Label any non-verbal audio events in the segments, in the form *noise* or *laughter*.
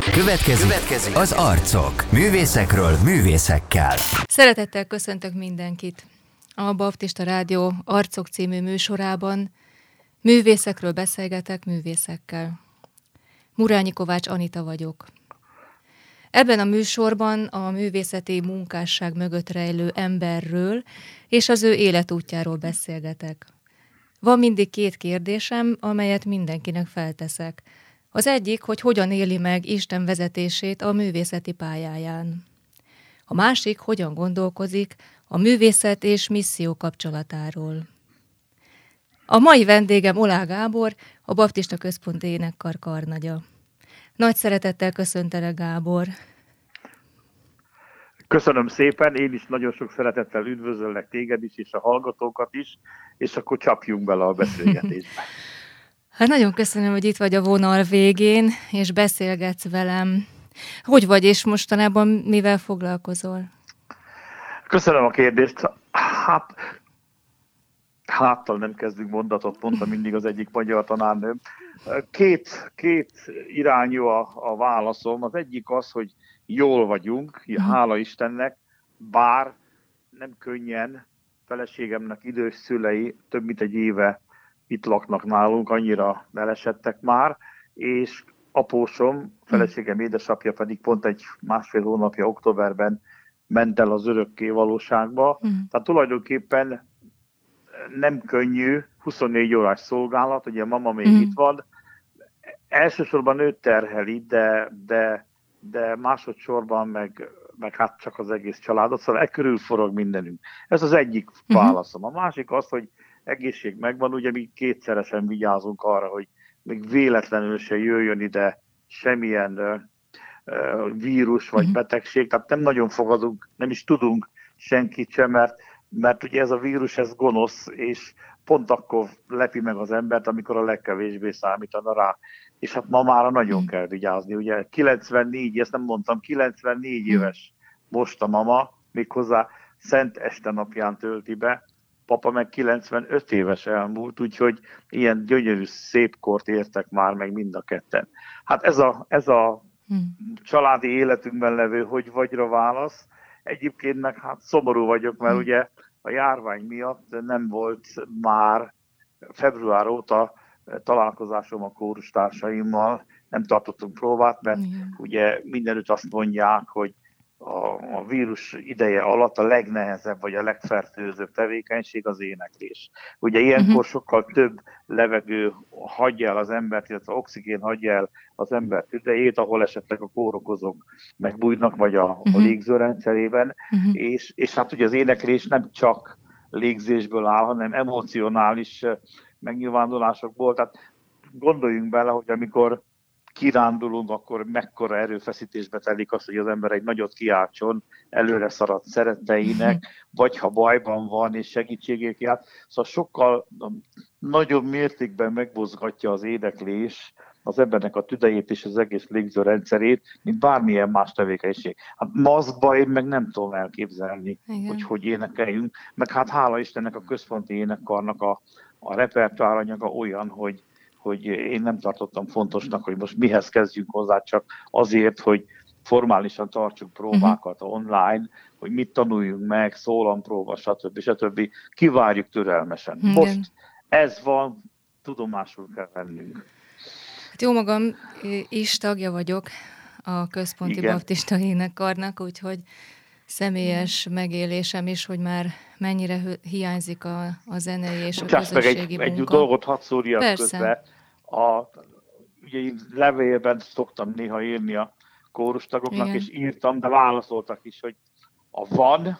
Következik, Következik az arcok. Művészekről művészekkel. Szeretettel köszöntök mindenkit. A Baptista Rádió Arcok című műsorában művészekről beszélgetek művészekkel. Murányi Kovács Anita vagyok. Ebben a műsorban a művészeti munkásság mögött rejlő emberről és az ő életútjáról beszélgetek. Van mindig két kérdésem, amelyet mindenkinek felteszek. Az egyik, hogy hogyan éli meg Isten vezetését a művészeti pályáján. A másik, hogyan gondolkozik a művészet és misszió kapcsolatáról. A mai vendégem Olá Gábor, a Baptista Központ énekkar karnagya. Nagy szeretettel köszöntelek, Gábor. Köszönöm szépen, én is nagyon sok szeretettel üdvözöllek téged is, és a hallgatókat is, és akkor csapjunk bele a beszélgetésbe. *laughs* Hát nagyon köszönöm, hogy itt vagy a vonal végén, és beszélgetsz velem. Hogy vagy, és mostanában mivel foglalkozol? Köszönöm a kérdést. Hát, háttal nem kezdünk mondatot, mondta mindig az egyik magyar tanárnőm. Két, két irányú a, a válaszom. Az egyik az, hogy jól vagyunk, mhm. hála Istennek, bár nem könnyen, feleségemnek idős szülei több mint egy éve itt laknak nálunk, annyira belesettek már, és apósom, feleségem édesapja pedig pont egy másfél hónapja októberben ment el az örökké valóságba. Mm. Tehát tulajdonképpen nem könnyű, 24 órás szolgálat, ugye a mama még mm. itt van. Elsősorban őt terheli, de, de, de másodszorban meg, meg hát csak az egész családot, szóval e körül forog mindenünk. Ez az egyik mm. válaszom. A másik az, hogy egészség megvan, ugye mi kétszeresen vigyázunk arra, hogy még véletlenül se jöjjön ide semmilyen uh, vírus vagy uh-huh. betegség, tehát nem nagyon fogadunk, nem is tudunk senkit sem, mert, mert ugye ez a vírus, ez gonosz, és pont akkor lepi meg az embert, amikor a legkevésbé számítana rá. És hát ma már nagyon uh-huh. kell vigyázni. Ugye 94, ezt nem mondtam, 94 uh-huh. éves most a mama, méghozzá Szent Este napján tölti be, papa meg 95 éves elmúlt, úgyhogy ilyen gyönyörű szép kort értek már meg mind a ketten. Hát ez a, ez a hmm. családi életünkben levő hogy vagyra válasz. Egyébként meg hát szomorú vagyok, mert hmm. ugye a járvány miatt nem volt már február óta találkozásom a kórustársaimmal, nem tartottunk próbát, mert Igen. ugye mindenütt azt mondják, hogy a, a vírus ideje alatt a legnehezebb vagy a legfertőzőbb tevékenység az éneklés. Ugye ilyenkor uh-huh. sokkal több levegő hagyja el az embert, illetve oxigén hagyja el az ember idejét, ahol esetleg a kórokozók megbújnak, vagy a, uh-huh. a mhm. légzőrendszerében, uh-huh. és, és hát ugye az éneklés nem csak légzésből áll, hanem emocionális megnyilvánulásokból, tehát gondoljunk bele, hogy amikor kirándulunk, akkor mekkora erőfeszítésbe telik az, hogy az ember egy nagyot kiáltson előre szaradt szeretteinek, *laughs* vagy ha bajban van és segítségét jár. Szóval sokkal nagyobb mértékben megmozgatja az éneklés az embernek a tüdejét és az egész légzőrendszerét, mint bármilyen más tevékenység. Hát maszkba én meg nem tudom elképzelni, Igen. hogy hogy énekeljünk, meg hát hála Istennek a központi énekkarnak a, a repertoáranyaga olyan, hogy, hogy én nem tartottam fontosnak, hogy most mihez kezdjünk hozzá, csak azért, hogy formálisan tartsuk próbákat uh-huh. online, hogy mit tanuljunk meg, próba, stb. stb. Kivárjuk türelmesen. Igen. Most ez van, tudomásul kell vennünk. Hát jó magam is tagja vagyok a Központi Igen. Baptista Énekkarnak, úgyhogy személyes megélésem is, hogy már mennyire hiányzik a, a zenei és Bocsász a közösségi meg egy, munka. egy dolgot hadd szúrjak közbe. A, ugye én levélben szoktam néha írni a kórustagoknak, Igen. és írtam, de válaszoltak is, hogy a van,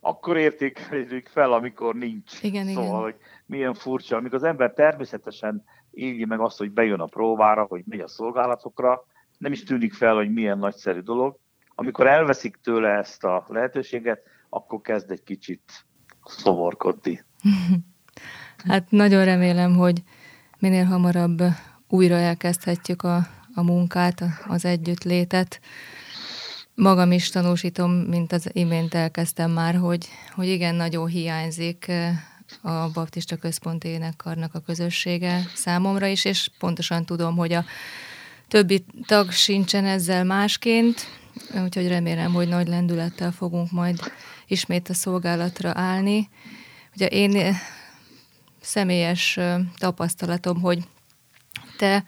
akkor értékeljük fel, amikor nincs. Igen, szóval, igen. hogy milyen furcsa, amikor az ember természetesen éli meg azt, hogy bejön a próbára, hogy megy a szolgálatokra, nem is tűnik fel, hogy milyen nagyszerű dolog. Amikor elveszik tőle ezt a lehetőséget, akkor kezd egy kicsit szovorkodni. *laughs* Hát nagyon remélem, hogy minél hamarabb újra elkezdhetjük a, a munkát, az együttlétet. Magam is tanúsítom, mint az imént elkezdtem már, hogy, hogy igen, nagyon hiányzik eh, a Baptista Központ Énekkarnak a közössége számomra is, és pontosan tudom, hogy a többi tag sincsen ezzel másként, úgyhogy remélem, hogy nagy lendülettel fogunk majd ismét a szolgálatra állni. Ugye én személyes tapasztalatom, hogy te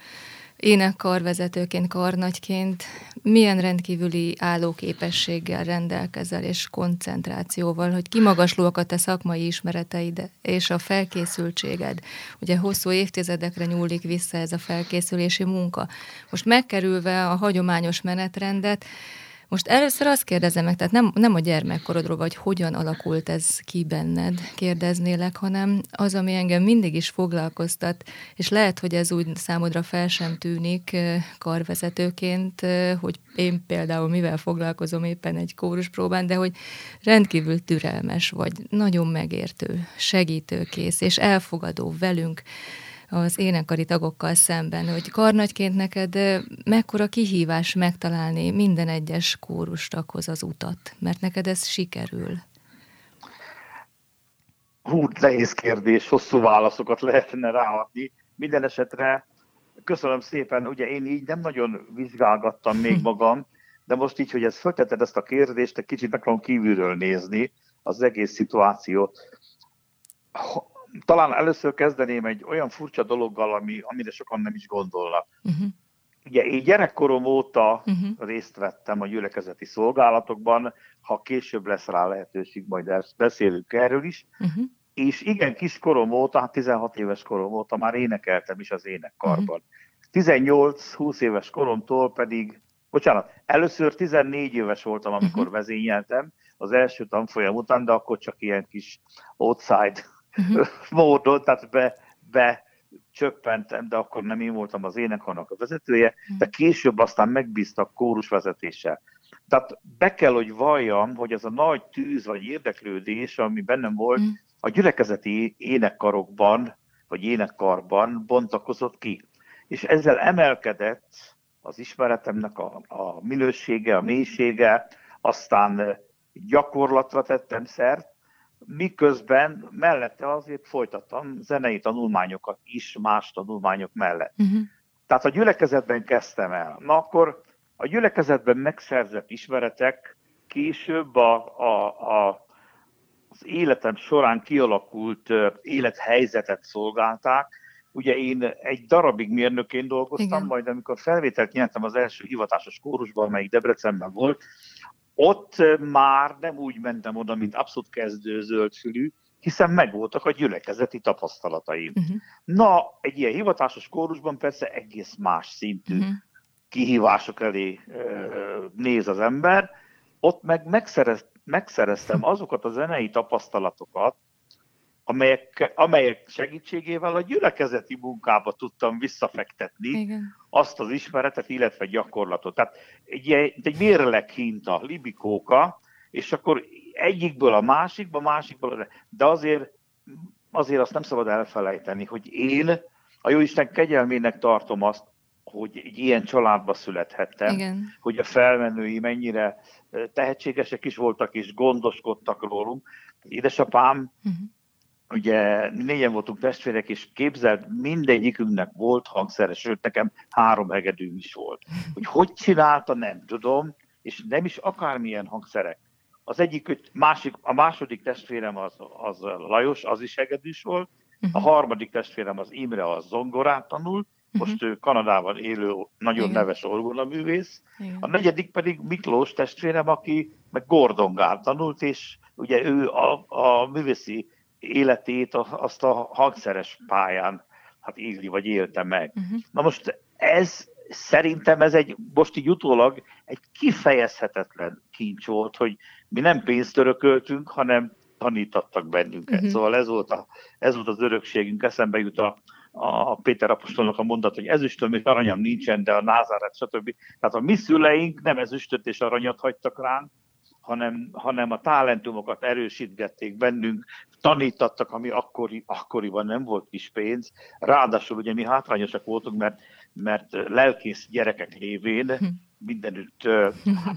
énekkarvezetőként, karnagyként milyen rendkívüli állóképességgel rendelkezel és koncentrációval, hogy kimagaslóak a te szakmai ismereteid és a felkészültséged. Ugye hosszú évtizedekre nyúlik vissza ez a felkészülési munka. Most megkerülve a hagyományos menetrendet, most először azt kérdezem meg, tehát nem, nem a gyermekkorodról, vagy hogyan alakult ez ki benned, kérdeznélek, hanem az, ami engem mindig is foglalkoztat, és lehet, hogy ez úgy számodra fel sem tűnik karvezetőként, hogy én például mivel foglalkozom éppen egy kóruspróbán, de hogy rendkívül türelmes vagy, nagyon megértő, segítőkész és elfogadó velünk, az énekari tagokkal szemben, hogy karnagyként neked mekkora kihívás megtalálni minden egyes kórustaghoz az utat, mert neked ez sikerül. Hú, nehéz kérdés, hosszú válaszokat lehetne ráadni. Minden esetre köszönöm szépen, ugye én így nem nagyon vizsgálgattam még *laughs* magam, de most így, hogy ezt föltetted ezt a kérdést, egy kicsit meg kívülről nézni az egész szituációt talán először kezdeném egy olyan furcsa dologgal, ami, amire sokan nem is gondolnak. Uh-huh. Ugye én gyerekkorom óta uh-huh. részt vettem a gyülekezeti szolgálatokban, ha később lesz rá lehetőség, majd beszélünk erről is, uh-huh. és igen, kis korom óta, hát 16 éves korom óta már énekeltem is az énekkarban. Uh-huh. 18-20 éves koromtól pedig, bocsánat, először 14 éves voltam, amikor uh-huh. vezényeltem, az első tanfolyam után, de akkor csak ilyen kis outside uh-huh. *laughs* módon, tehát be, be csöppentem, de akkor nem én voltam az énekarnak a vezetője, uh-huh. de később aztán megbíztak kórusvezetéssel. Tehát be kell, hogy valljam, hogy ez a nagy tűz vagy érdeklődés, ami bennem volt, uh-huh. a gyülekezeti énekkarokban, vagy énekkarban bontakozott ki. És ezzel emelkedett az ismeretemnek a, a minősége, a mélysége, aztán gyakorlatra tettem szert, miközben mellette azért folytattam zenei tanulmányokat is más tanulmányok mellett. Uh-huh. Tehát a gyülekezetben kezdtem el. Na akkor a gyülekezetben megszerzett ismeretek később a, a, a, az életem során kialakult élethelyzetet szolgálták. Ugye én egy darabig mérnökén dolgoztam, Igen. majd amikor felvételt nyertem az első hivatásos kórusban, amelyik Debrecenben volt, ott már nem úgy mentem oda, mint abszolút kezdő zöldfülű, hiszen megvoltak a gyülekezeti tapasztalataim. Uh-huh. Na, egy ilyen hivatásos kórusban persze egész más szintű uh-huh. kihívások elé uh, néz az ember. Ott meg megszerez, megszereztem *laughs* azokat a zenei tapasztalatokat, amelyek, amelyek segítségével a gyülekezeti munkába tudtam visszafektetni Igen. azt az ismeretet, illetve gyakorlatot. Tehát egy, egy mérleg hinta, libikóka, és akkor egyikből a másikba, másikból, de azért, azért azt nem szabad elfelejteni, hogy én a Jóisten kegyelmének tartom azt, hogy egy ilyen családba születhettem, Igen. hogy a felmenői mennyire tehetségesek is voltak, és gondoskodtak rólunk. Édesapám uh-huh ugye négyen voltunk testvérek, és képzelt, mindegyikünknek volt hangszeres, sőt nekem három hegedű is volt. Hogy hogy csinálta, nem tudom, és nem is akármilyen hangszerek. Az egyik, másik, a második testvérem az, az Lajos, az is hegedűs volt, a mhm. harmadik testvérem az Imre, az zongorát tanult, mhm. most ő Kanadában élő, nagyon Igen. neves orgonaművész. A negyedik pedig Miklós testvérem, aki meg Gordongál tanult, és ugye ő a, a művészi életét azt a hangszeres pályán hát éli, vagy élte meg. Uh-huh. Na most ez szerintem ez egy, most így utólag egy kifejezhetetlen kincs volt, hogy mi nem pénzt örököltünk, hanem tanítattak bennünket. Uh-huh. Szóval ez volt, a, ez volt az örökségünk, eszembe jut a, a Péter apostolnak a mondat, hogy ezüstöm és aranyam nincsen, de a názáret, stb. Tehát a mi szüleink nem ezüstöt és aranyat hagytak ránk, hanem, hanem a talentumokat erősítgették bennünk, tanítattak, ami akkori, akkoriban nem volt kis pénz. Ráadásul ugye mi hátrányosak voltunk, mert, mert lelkész gyerekek lévén hm. mindenütt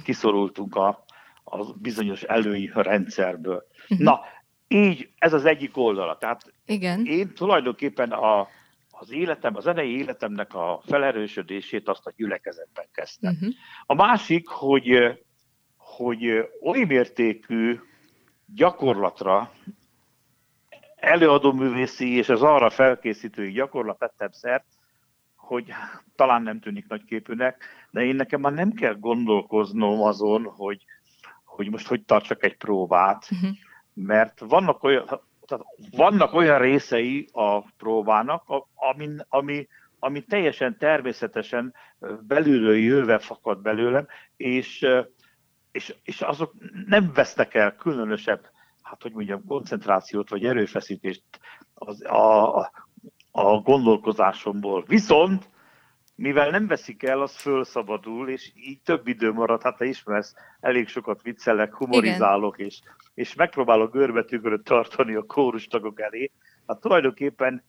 kiszorultunk a, a bizonyos elői rendszerből. Hm. Na, így ez az egyik oldala. Tehát Igen. én tulajdonképpen a, az életem, a zenei életemnek a felerősödését azt a gyülekezetben kezdtem. Uh-huh. A másik, hogy, hogy oly mértékű gyakorlatra, előadó művészi és az arra felkészítői gyakorlat tettem szert, hogy talán nem tűnik nagyképűnek, de én nekem már nem kell gondolkoznom azon, hogy, hogy most hogy tartsak egy próbát, uh-huh. mert vannak olyan, tehát vannak olyan részei a próbának, ami, ami, ami teljesen természetesen belülről jöve fakad belőlem, és, és, és azok nem vesznek el különösebb, hát hogy mondjam, koncentrációt vagy erőfeszítést az, a, a gondolkozásomból. Viszont mivel nem veszik el, az fölszabadul, és így több idő marad, hát te ismersz, elég sokat viccelek, humorizálok, és, és megpróbálok görbetűköröt tartani a kórustagok elé. Hát tulajdonképpen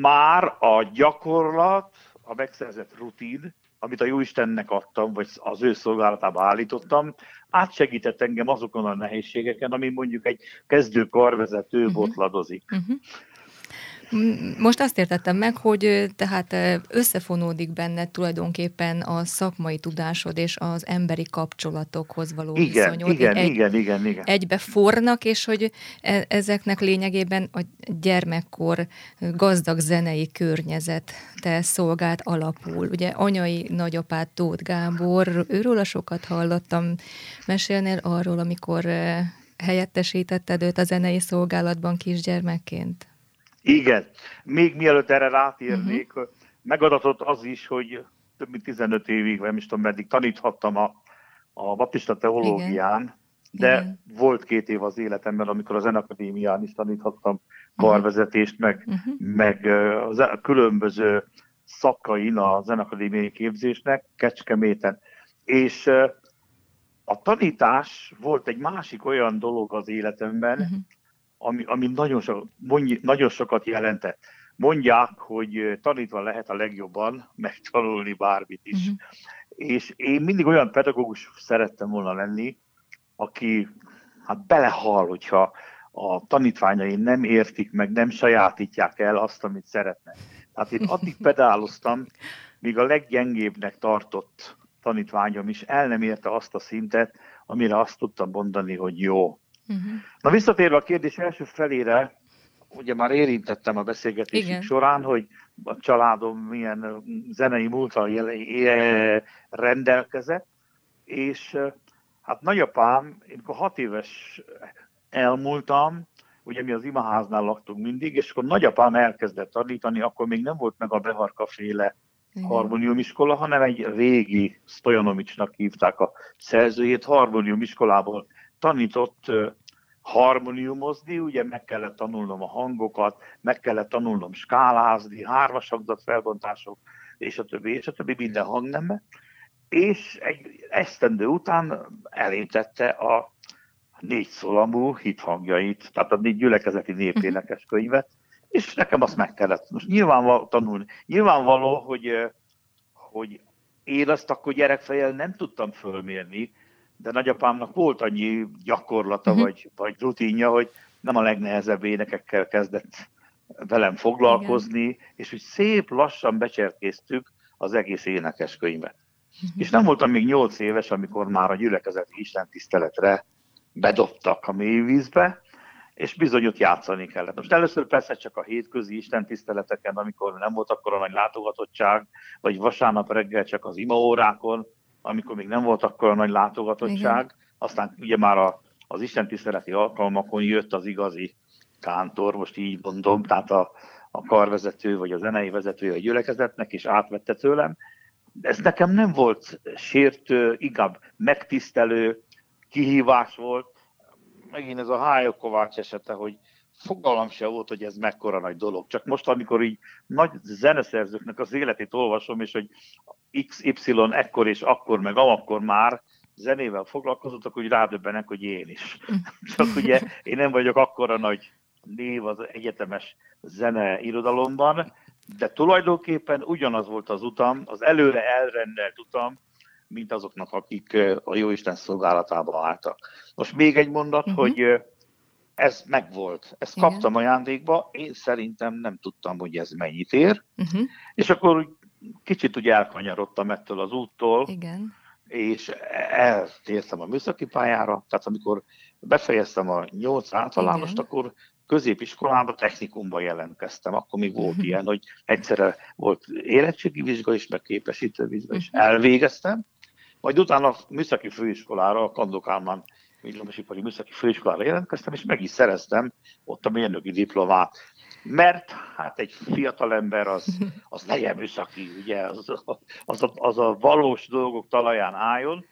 már a gyakorlat, a megszerzett rutin, amit a Jóistennek adtam, vagy az ő szolgálatába állítottam, átsegített engem azokon a nehézségeken, ami mondjuk egy kezdő karvezető uh-huh. botladozik. Uh-huh. Most azt értettem meg, hogy tehát összefonódik benne tulajdonképpen a szakmai tudásod és az emberi kapcsolatokhoz való igen, viszonyod. Igen, egy, igen, igen, igen. Egybe fornak, és hogy e, ezeknek lényegében a gyermekkor gazdag zenei környezet te szolgált alapul. Ugye anyai nagyapád Tóth Gábor, őről a sokat hallottam. Mesélnél arról, amikor helyettesítetted őt a zenei szolgálatban kisgyermekként? Igen. Még mielőtt erre rátérnék, uh-huh. megadatott az is, hogy több mint 15 évig, nem is tudom meddig taníthattam a, a baptista teológián, Igen. de Igen. volt két év az életemben, amikor a Zenakadémián is taníthattam karvezetést, meg, uh-huh. meg a különböző szakain a Zenakadémiai képzésnek, Kecskeméten. És a tanítás volt egy másik olyan dolog az életemben, uh-huh ami, ami nagyon, so, mondj, nagyon sokat jelentett. Mondják, hogy tanítva lehet a legjobban megtanulni bármit is. Uh-huh. És én mindig olyan pedagógus szerettem volna lenni, aki hát belehal, hogyha a tanítványai nem értik meg, nem sajátítják el azt, amit szeretnek. Tehát én addig pedáloztam, míg a leggyengébbnek tartott tanítványom is el nem érte azt a szintet, amire azt tudtam mondani, hogy jó. Uh-huh. Na visszatérve a kérdés első felére, ugye már érintettem a beszélgetésünk Igen. során, hogy a családom milyen zenei múltal rendelkezett, és hát nagyapám, én akkor hat éves elmúltam, ugye mi az imaháznál laktunk mindig, és akkor nagyapám elkezdett tanítani, akkor még nem volt meg a Beharka féle harmoniumiskola, hanem egy régi Stojanomicsnak hívták a szerzőjét, harmoniumiskolából tanított harmoniumozni, ugye meg kellett tanulnom a hangokat, meg kellett tanulnom skálázni, hármasagzat felbontások, és a többi, és a többi minden hangnemme. És egy esztendő után elintette a négy szólamú hithangjait, tehát a négy gyülekezeti népénekes könyvet, és nekem azt meg kellett most nyilvánvaló tanulni. Nyilvánvaló, hogy, hogy én azt akkor gyerekfejjel nem tudtam fölmérni, de nagyapámnak volt annyi gyakorlata uh-huh. vagy, vagy rutinja, hogy nem a legnehezebb énekekkel kezdett velem foglalkozni, Igen. és úgy szép lassan becserkéztük az egész énekeskönyvet. Uh-huh. És nem voltam még nyolc éves, amikor már a gyülekezeti istentiszteletre bedobtak a mélyvízbe, és bizony ott játszani kellett. Most először persze csak a hétközi istentiszteleteken, amikor nem volt akkor a nagy látogatottság, vagy vasárnap reggel csak az imaórákon, amikor még nem volt akkor a nagy látogatottság, Igen. aztán ugye már a, az istentiszteleti alkalmakon jött az igazi kántor, most így mondom, tehát a, a karvezető, vagy a zenei vezető a gyülekezetnek, és átvette tőlem. Ez nekem nem volt sértő, inkább megtisztelő kihívás volt. Megint ez a Hájó Kovács esete, hogy fogalmam se volt, hogy ez mekkora nagy dolog. Csak most, amikor így nagy zeneszerzőknek az életét olvasom, és hogy XY ekkor és akkor, meg amakkor már zenével foglalkozott, akkor úgy rádöbbenek, hogy én is. *laughs* Csak ugye én nem vagyok akkora nagy név az egyetemes zene irodalomban, de tulajdonképpen ugyanaz volt az utam, az előre elrendelt utam, mint azoknak, akik a Jóisten szolgálatába álltak. Most még egy mondat, uh-huh. hogy ez megvolt. Ezt Igen. kaptam ajándékba, én szerintem nem tudtam, hogy ez mennyit ér, uh-huh. és akkor kicsit ugye elkanyarodtam ettől az úttól, Igen. és eltértem a műszaki pályára, tehát amikor befejeztem a nyolc általánost, akkor középiskolában, technikumban jelentkeztem. Akkor még volt uh-huh. ilyen, hogy egyszerre volt érettségi vizsga is, meg képesítő vizsga is. Uh-huh. Elvégeztem, majd utána a műszaki főiskolára, a Kandokálmán villamosipari műszaki főiskolára jelentkeztem, és meg is szereztem ott a mérnöki diplomát. Mert hát egy fiatalember az, az legyen műszaki, ugye, az, az, a, az a valós dolgok talaján álljon,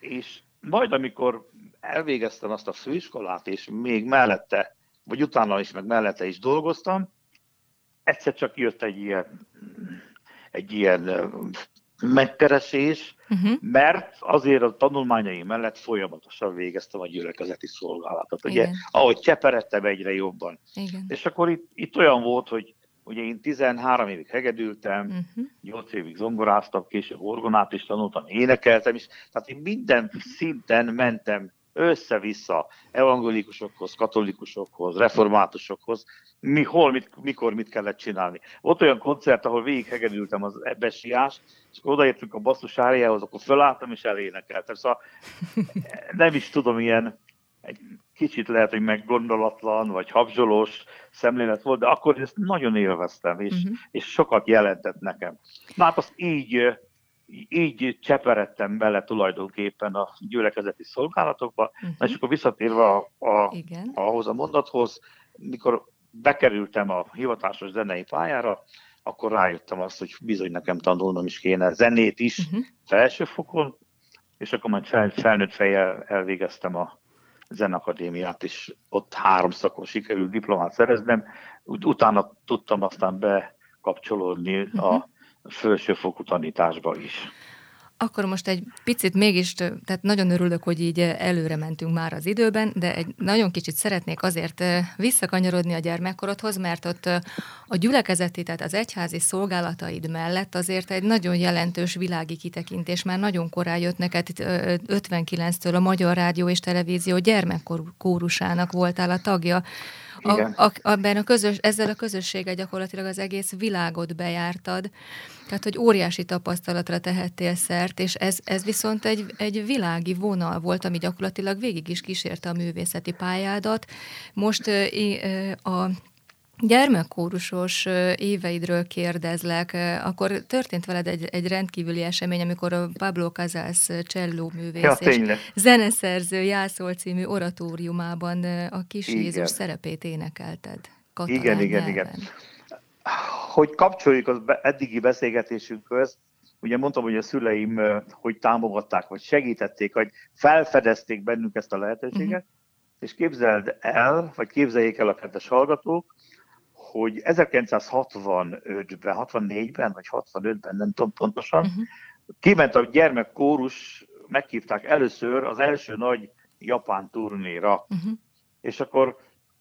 és majd amikor elvégeztem azt a főiskolát, és még mellette, vagy utána is, meg mellette is dolgoztam, egyszer csak jött egy ilyen, egy ilyen megkeresés, uh-huh. mert azért a tanulmányai mellett folyamatosan végeztem a gyülekezeti szolgálatot. Ugye, Igen. ahogy cseperedtem egyre jobban. Igen. És akkor itt, itt olyan volt, hogy ugye én 13 évig hegedültem, uh-huh. 8 évig zongoráztam, később orgonát is tanultam, énekeltem is, tehát én minden szinten mentem össze-vissza evangélikusokhoz, katolikusokhoz, reformátusokhoz, mi, hol, mit, mikor mit kellett csinálni. Volt olyan koncert, ahol végighegedültem az ebbesiást, és akkor odaértünk a basszus áriához, akkor fölálltam és elénekeltem. Szóval nem is tudom, ilyen egy kicsit lehet, hogy meggondolatlan, vagy habzsolós szemlélet volt, de akkor ezt nagyon élveztem, és, uh-huh. és sokat jelentett nekem. Na hát azt így így cseperedtem bele tulajdonképpen a gyülekezeti szolgálatokba, uh-huh. és akkor visszatérve a, a, ahhoz a mondathoz, mikor bekerültem a hivatásos zenei pályára, akkor rájöttem azt, hogy bizony nekem tanulnom is kéne zenét is uh-huh. felsőfokon, és akkor majd fel, felnőtt fejjel elvégeztem a zenakadémiát, és ott három szakon sikerült diplomát szereznem, utána tudtam aztán bekapcsolódni uh-huh. a felsőfokú tanításba is. Akkor most egy picit mégis, tehát nagyon örülök, hogy így előre mentünk már az időben, de egy nagyon kicsit szeretnék azért visszakanyarodni a gyermekkorodhoz, mert ott a gyülekezeti, tehát az egyházi szolgálataid mellett azért egy nagyon jelentős világi kitekintés már nagyon korán jött neked, 59-től a Magyar Rádió és Televízió gyermekkórusának voltál a tagja. A, a, abban a közös, ezzel a közösséggel gyakorlatilag az egész világot bejártad, tehát hogy óriási tapasztalatra tehettél szert, és ez, ez viszont egy, egy világi vonal volt, ami gyakorlatilag végig is kísérte a művészeti pályádat. Most a gyermekkórusos éveidről kérdezlek, akkor történt veled egy, egy rendkívüli esemény, amikor a Pablo Casals cselló művész ja, és zeneszerző Jászol című oratóriumában a kis igen. Jézus szerepét énekelted. Katalán igen, igen, igen. Hogy kapcsoljuk az eddigi beszélgetésünkhöz, ugye mondtam, hogy a szüleim hogy támogatták, vagy segítették, hogy felfedezték bennünk ezt a lehetőséget, uh-huh. és képzeld el, vagy képzeljék el a kedves hallgatók, hogy 1965-ben, 64-ben, vagy 65-ben, nem tudom pontosan, uh-huh. kiment a gyermekkórus, meghívták először az első nagy japán turnéra, uh-huh. és akkor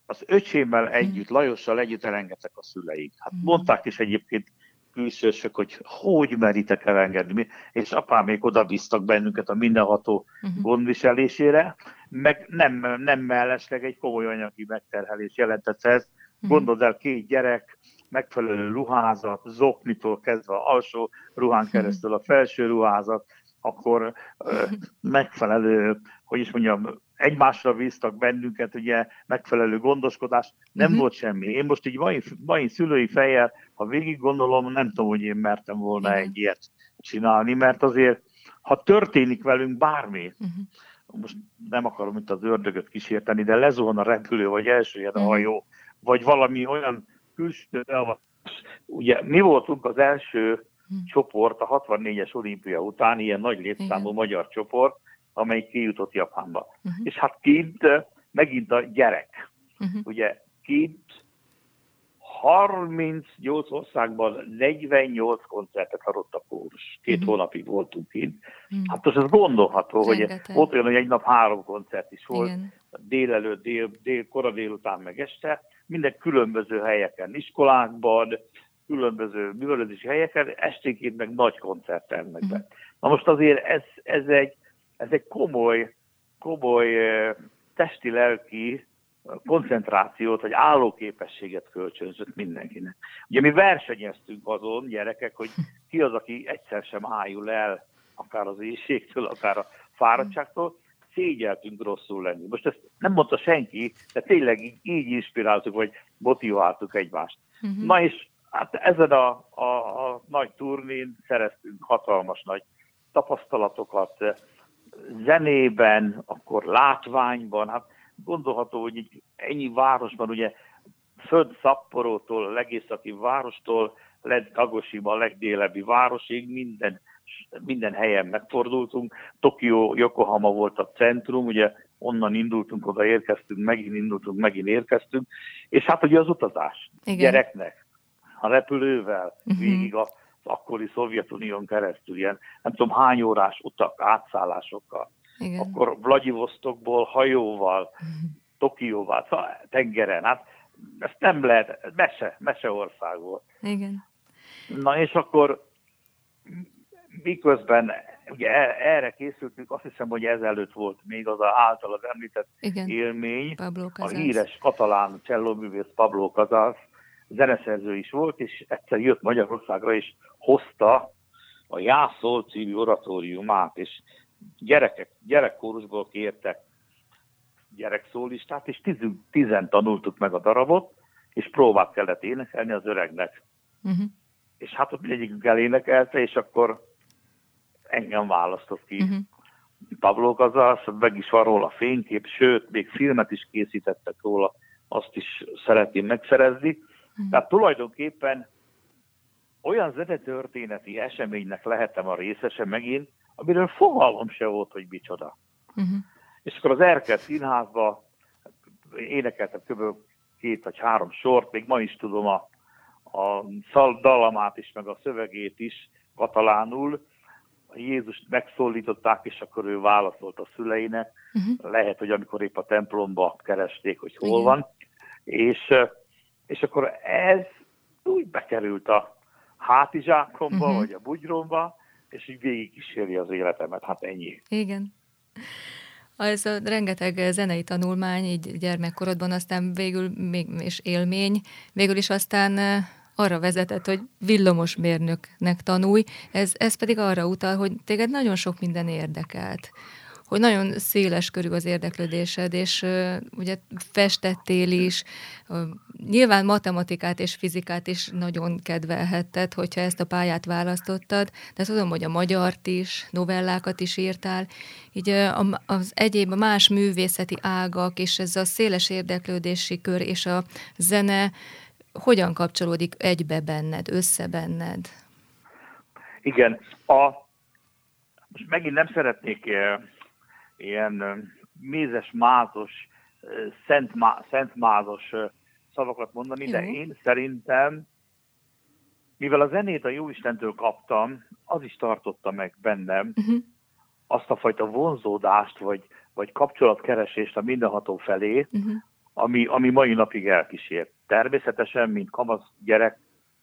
az öcsémmel mhm. együtt. Lajossal együtt elengedtek a szüleik. Hát uh-huh. mondták is egyébként külsősök, hogy hogy meritek elengedni, és apám még oda bíztak bennünket a mindenható uh-huh. gondviselésére, meg nem, nem mellesleg egy komoly anyagi megterhelés jelentett ez. Gondold el, két gyerek, megfelelő ruházat, zoknitól kezdve alsó ruhán mhm. keresztül a felső ruházat, akkor megfelelő, hogy is mondjam, egymásra bíztak bennünket, ugye megfelelő gondoskodás, nem uh-huh. volt semmi. Én most így mai, mai szülői fejjel, ha végig gondolom, nem tudom, hogy én mertem volna uh-huh. egy ilyet csinálni, mert azért, ha történik velünk bármi, uh-huh. most nem akarom itt az ördögöt kísérteni, de lezuhan a repülő, vagy elsőjed a hajó, vagy valami olyan külső Ugye mi voltunk az első hm. csoport a 64-es olimpia után, ilyen nagy létszámú Igen. magyar csoport, amely kijutott Japánba. Uh-huh. És hát kint megint a gyerek. Uh-huh. Ugye kint 38 országban 48 koncertet adott a kórus. Két uh-huh. hónapig voltunk kint. Uh-huh. Hát az ez gondolható, Rengeteg. hogy volt olyan, hogy egy nap három koncert is volt. Igen. Délelőtt, dél, dél, kora délután, meg este minden különböző helyeken, iskolákban, különböző művelődési helyeken, esténként meg nagy koncertelnek be. Na most azért ez, ez, egy, ez egy komoly, komoly testi-lelki koncentrációt, vagy állóképességet kölcsönzött mindenkinek. Ugye mi versenyeztünk azon, gyerekek, hogy ki az, aki egyszer sem ájul el, akár az éjségtől, akár a fáradtságtól, szégyeltünk rosszul lenni. Most ezt nem mondta senki, de tényleg így, így inspiráltuk, vagy motiváltuk egymást. Uh-huh. Na és hát ezen a, a, a nagy turnén szereztünk hatalmas nagy tapasztalatokat, zenében, akkor látványban, hát gondolható, hogy egy ennyi városban, ugye föld Szapporótól, legészaki várostól, lett Dagosiba, a legdélebbi városig, minden, minden helyen megfordultunk. Tokió, Yokohama volt a centrum, ugye onnan indultunk, oda érkeztünk, megint indultunk, megint érkeztünk, és hát ugye az utazás Igen. gyereknek, a repülővel, uh-huh. végig az akkori Szovjetunión keresztül, ilyen nem tudom hány órás utak, átszállásokkal. Igen. Akkor Vladivostokból hajóval, Tokióval, szóval tengeren, hát ezt nem lehet, mese, mese ország volt. Igen. Na és akkor miközben ugye e, erre készültünk, azt hiszem, hogy ezelőtt volt még az általad említett Igen. élmény, Pablo a híres katalán csellóművész Pablo Casals, zeneszerző is volt, és egyszer jött Magyarországra, és hozta a Jászol című oratóriumát, és gyerekek, gyerekkórusból kértek gyerekszólistát, és tizen, tizen tanultuk meg a darabot, és próbát kellett énekelni az öregnek. Uh-huh. És hát ott mindegyikünk elénekelte, és akkor engem választott ki. Uh-huh. Pablo Gazas, meg is van róla fénykép, sőt, még filmet is készítettek róla, azt is szeretném megszerezni. Uh-huh. Tehát tulajdonképpen olyan zenetörténeti eseménynek lehettem a részese megint, amiről fogalmam se volt, hogy micsoda. Uh-huh. És akkor az Erkel színházba énekeltem kb. két vagy három sort, még ma is tudom a, a dalamát is, meg a szövegét is katalánul. Jézust megszólították, és akkor ő válaszolt a szüleinek. Uh-huh. Lehet, hogy amikor épp a templomba keresték, hogy hol Igen. van. És, és akkor ez úgy bekerült a hátizsákomba, uh-huh. vagy a bugyromba, és így végig kíséri az életemet, hát ennyi. Igen. Az a rengeteg zenei tanulmány, így gyermekkorodban, aztán végül még, és élmény, végül is aztán arra vezetett, hogy villamos mérnöknek tanulj, ez, ez pedig arra utal, hogy téged nagyon sok minden érdekelt. Hogy nagyon széles körű az érdeklődésed, és uh, ugye festettél is, uh, nyilván matematikát és fizikát is nagyon kedvelhetted, hogyha ezt a pályát választottad, de tudom, hogy a magyart is, novellákat is írtál, így uh, az egyéb más művészeti ágak, és ez a széles érdeklődési kör és a zene hogyan kapcsolódik egybe benned, össze benned? Igen, a, most megint nem szeretnék ilyen mézes, mázos, szent, szentmázos szavakat mondani, Jó. de én szerintem, mivel a zenét a Jóistentől kaptam, az is tartotta meg bennem uh-huh. azt a fajta vonzódást, vagy, vagy kapcsolatkeresést a mindenható felé, uh-huh. ami, ami mai napig elkísért. Természetesen, mint kamasz gyerek,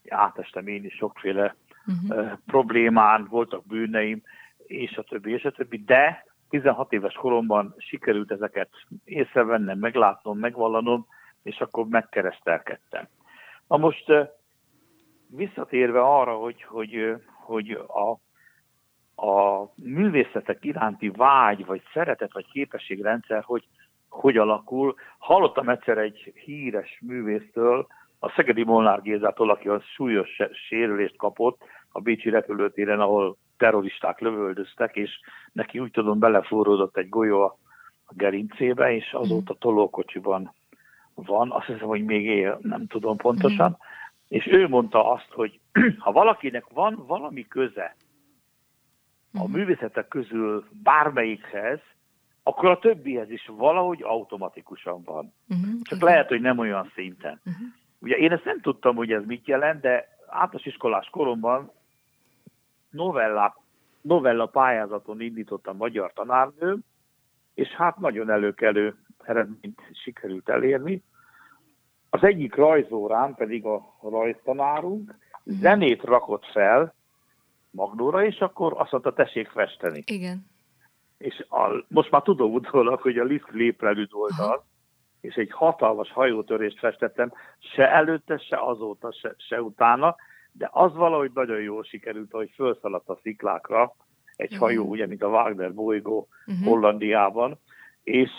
átestem én is sokféle uh-huh. uh, problémán, voltak bűneim, és a többi, és a többi, de 16 éves koromban sikerült ezeket észrevennem, meglátnom, megvallanom, és akkor megkeresztelkedtem. Na most visszatérve arra, hogy, hogy, hogy a, a művészetek iránti vágy, vagy szeretet, vagy képességrendszer, hogy hogy alakul. Hallottam egyszer egy híres művésztől, a Szegedi Molnár Gézától, aki a súlyos sérülést kapott a Bécsi repülőtéren, ahol terroristák lövöldöztek, és neki úgy tudom belefúródott egy golyó a gerincébe, és azóta mhm. tolókocsiban van, azt hiszem, hogy még él, nem tudom pontosan, mm. és ő mondta azt, hogy *clears throat* ha valakinek van valami köze a mhm. művészetek közül bármelyikhez, akkor a többihez is valahogy automatikusan van. Uh-huh, Csak igen. lehet, hogy nem olyan szinten. Uh-huh. Ugye én ezt nem tudtam, hogy ez mit jelent, de általános iskolás koromban novella, novella pályázaton indított a magyar tanárnő, és hát nagyon előkelő eredményt sikerült elérni. Az egyik rajzórán pedig a rajztanárunk zenét rakott fel Magnóra, és akkor azt mondta, tessék festeni. Igen. És a, most már tudom utólag, hogy a Liszt léprelűd volt az, és egy hatalmas hajótörést festettem, se előtte, se azóta, se, se utána, de az valahogy nagyon jól sikerült, hogy felszaladt a sziklákra, egy uh-huh. hajó, ugye, mint a Wagner bolygó uh-huh. Hollandiában, és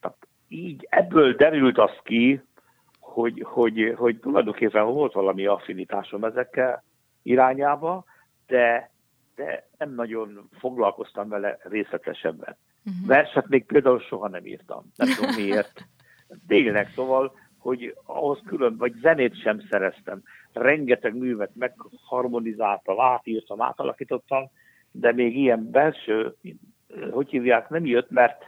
tehát így ebből derült az ki, hogy, hogy, hogy tulajdonképpen volt valami affinitásom ezekkel irányába, de, de nem nagyon foglalkoztam vele részletesebben. Uh-huh. Verset még például soha nem írtam. Nem tudom *laughs* miért. Tényleg, szóval, hogy ahhoz külön, vagy zenét sem szereztem. Rengeteg művet megharmonizáltam, átírtam, átalakítottam, de még ilyen belső, hogy hívják, nem jött, mert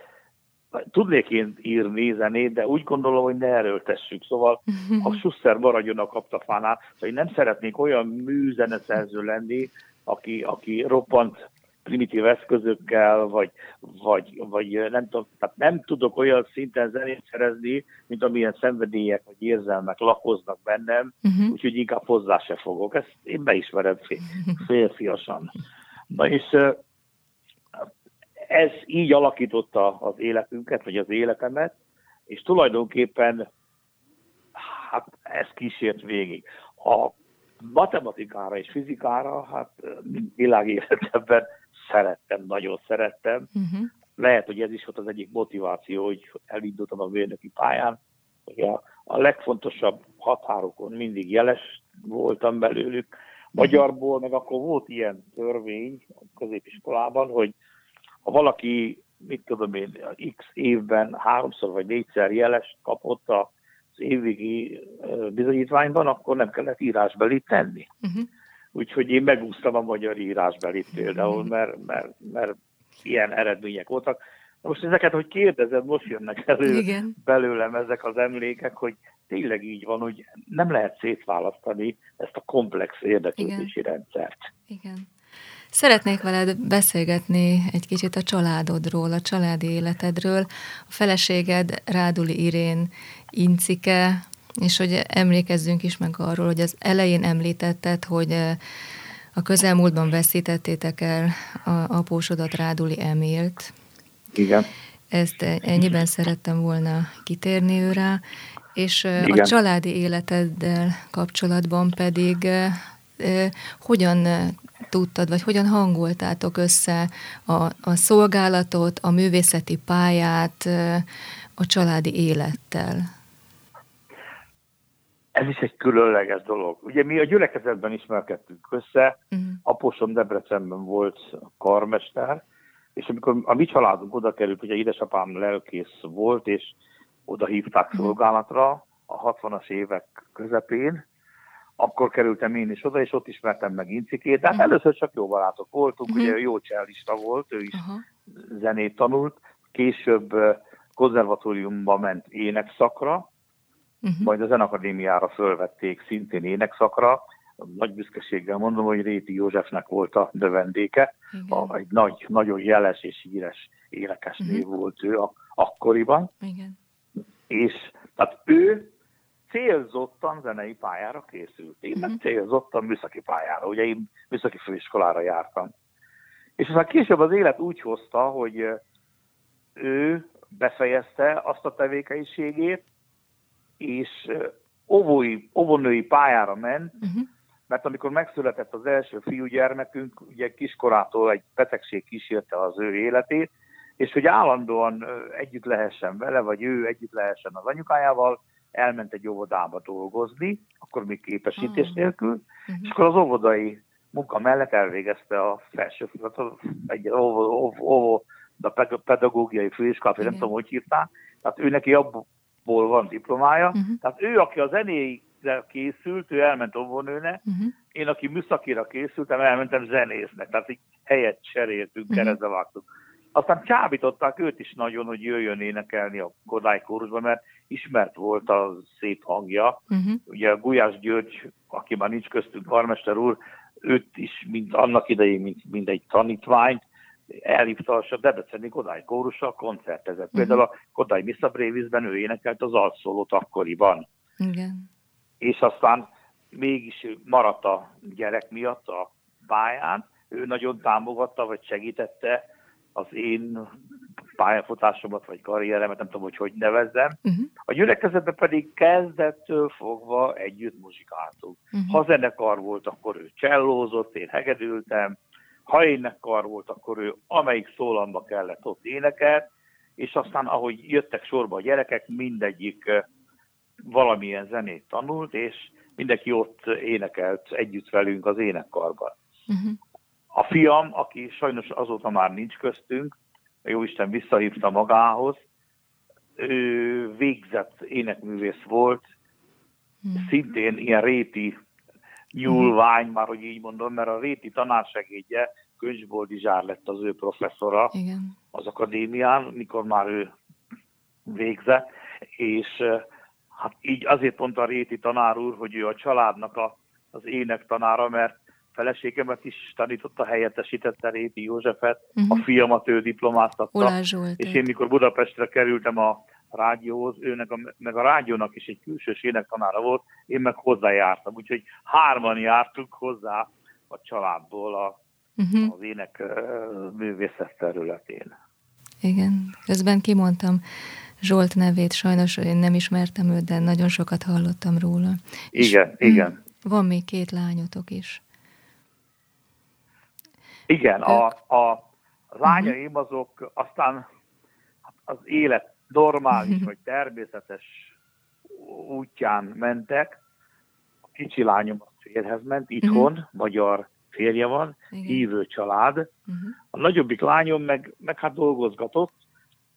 tudnék én írni zenét, de úgy gondolom, hogy ne erőltessük. Szóval a *laughs* Schuster maradjon a kaptafánál. Szóval én nem szeretnék olyan műzeneszerző lenni, aki, aki roppant primitív eszközökkel, vagy, vagy, vagy nem, tudom, tehát nem tudok olyan szinten zenét szerezni, mint amilyen szenvedélyek vagy érzelmek lakoznak bennem, uh-huh. úgyhogy inkább hozzá se fogok. Ezt én beismerem férfiasan. Na és ez így alakította az életünket, vagy az életemet, és tulajdonképpen hát ez kísért végig. A matematikára és fizikára, hát világéletemben szerettem, nagyon szerettem. Uh-huh. Lehet, hogy ez is volt az egyik motiváció, hogy elindultam a mérnöki pályán. A, a legfontosabb határokon mindig jeles voltam belőlük. Magyarból meg akkor volt ilyen törvény a középiskolában, hogy ha valaki, mit tudom én, x évben háromszor vagy négyszer jelest kapott az évvégi bizonyítványban, akkor nem kellett írásbeli tenni. Uh-huh. Úgyhogy én megúsztam a magyar írásbelit például, mert, mert, mert ilyen eredmények voltak. Most ezeket, hogy kérdezed, most jönnek elő Igen. belőlem ezek az emlékek, hogy tényleg így van, hogy nem lehet szétválasztani ezt a komplex érdeklődési Igen. rendszert. Igen. Szeretnék veled beszélgetni egy kicsit a családodról, a családi életedről. A feleséged Ráduli Irén incike, és hogy emlékezzünk is meg arról, hogy az elején említetted, hogy eh, a közelmúltban veszítettétek el a apósodat Ráduli Emilt. Igen. Ezt ennyiben szerettem volna kitérni őre, és eh, Igen. a családi életeddel kapcsolatban pedig eh, hogyan tudtad, vagy hogyan hangoltátok össze a, a szolgálatot, a művészeti pályát a családi élettel? Ez is egy különleges dolog. Ugye mi a gyülekezetben ismerkedtünk össze, uh-huh. Apósom Debrecenben volt karmester, és amikor a mi családunk oda került, ugye édesapám lelkész volt, és oda hívták uh-huh. szolgálatra a 60-as évek közepén, akkor kerültem én is oda, és ott ismertem meg Incikét, de hát uh-huh. először csak jó barátok voltunk, uh-huh. ugye jó csellista volt, ő is uh-huh. zenét tanult, később konzervatóriumba ment énekszakra, uh-huh. majd a Zenakadémiára fölvették szintén énekszakra, nagy büszkeséggel mondom, hogy Réti Józsefnek volt a növendéke, a, egy nagy, nagyon jeles és híres énekesnő uh-huh. volt ő a, akkoriban. Igen. És tehát ő célzottan zenei pályára készült. Én meg célzottan műszaki pályára. Ugye én műszaki főiskolára jártam. És aztán később az élet úgy hozta, hogy ő befejezte azt a tevékenységét, és óvói, óvónői pályára ment, uh-huh. mert amikor megszületett az első fiúgyermekünk, ugye kiskorától egy betegség kísérte az ő életét, és hogy állandóan együtt lehessen vele, vagy ő együtt lehessen az anyukájával, elment egy óvodába dolgozni, akkor még képesítés ah. nélkül, uh-huh. és akkor az óvodai munka mellett elvégezte a felsőfogatot, egy óvó, óvó, a pedagógiai főiskolát, nem tudom, hogy hívták, tehát ő neki abból van diplomája, uh-huh. tehát ő, aki a zenére készült, ő elment óvónőnek, uh-huh. én, aki műszakira készültem, elmentem zenésznek, tehát így helyet cseréltünk, uh-huh. keresztbe vágtuk. Aztán csábították őt is nagyon, hogy jöjjön énekelni a Kodály kórusba, mert ismert volt a szép hangja. Uh-huh. Ugye a Gulyás György, aki már nincs köztünk, karmester úr, őt is, mint annak idején, mint, mint egy tanítványt, elhívta a Debreceni Kodály kórussal koncertezett. Uh-huh. Például a Kodály Missa Brevisben ő énekelt az alszólót akkoriban. Igen. És aztán mégis maradt a gyerek miatt a pályán, ő nagyon támogatta, vagy segítette az én pályafutásomat, vagy karrieremet, nem tudom, hogy hogy nevezzem. Uh-huh. A gyülekezetben pedig kezdettől fogva együtt muzsikáltunk. Uh-huh. Ha zenekar volt, akkor ő csellózott, én hegedültem, ha énekkar volt, akkor ő amelyik szólamba kellett ott énekelt, és aztán ahogy jöttek sorba a gyerekek, mindegyik valamilyen zenét tanult, és mindenki ott énekelt együtt velünk az énekkarban. Uh-huh. A fiam, aki sajnos azóta már nincs köztünk, Jóisten visszahívta magához, ő végzett énekművész volt, uh-huh. szintén ilyen réti nyúlvány, már hogy így mondom, mert a réti tanársegédje Könycsból Dizsár lett az ő professzora Igen. az akadémián, mikor már ő végzett, és hát így azért mondta a Réti tanár úr, hogy ő a családnak a, az ének tanára, mert feleségemet is tanította, helyettesítette Réti Józsefet, uh-huh. a fiamat ő diplomáztatta, és én mikor Budapestre kerültem a rádióhoz, őnek a, meg a rádiónak is egy külsős énektanára volt, én meg hozzájártam, úgyhogy hárman jártunk hozzá a családból a, uh-huh. az ének művészet területén. Igen, közben kimondtam Zsolt nevét, sajnos én nem ismertem őt, de nagyon sokat hallottam róla. Igen, És, igen. Van még két lányotok is. Igen, a, a lányaim azok aztán az élet normális *laughs* vagy természetes útján mentek. A kicsi lányom a férhez ment, itthon, uh-huh. magyar férje van, Igen. hívő család. Uh-huh. A nagyobbik lányom meg, meg hát dolgozgatott,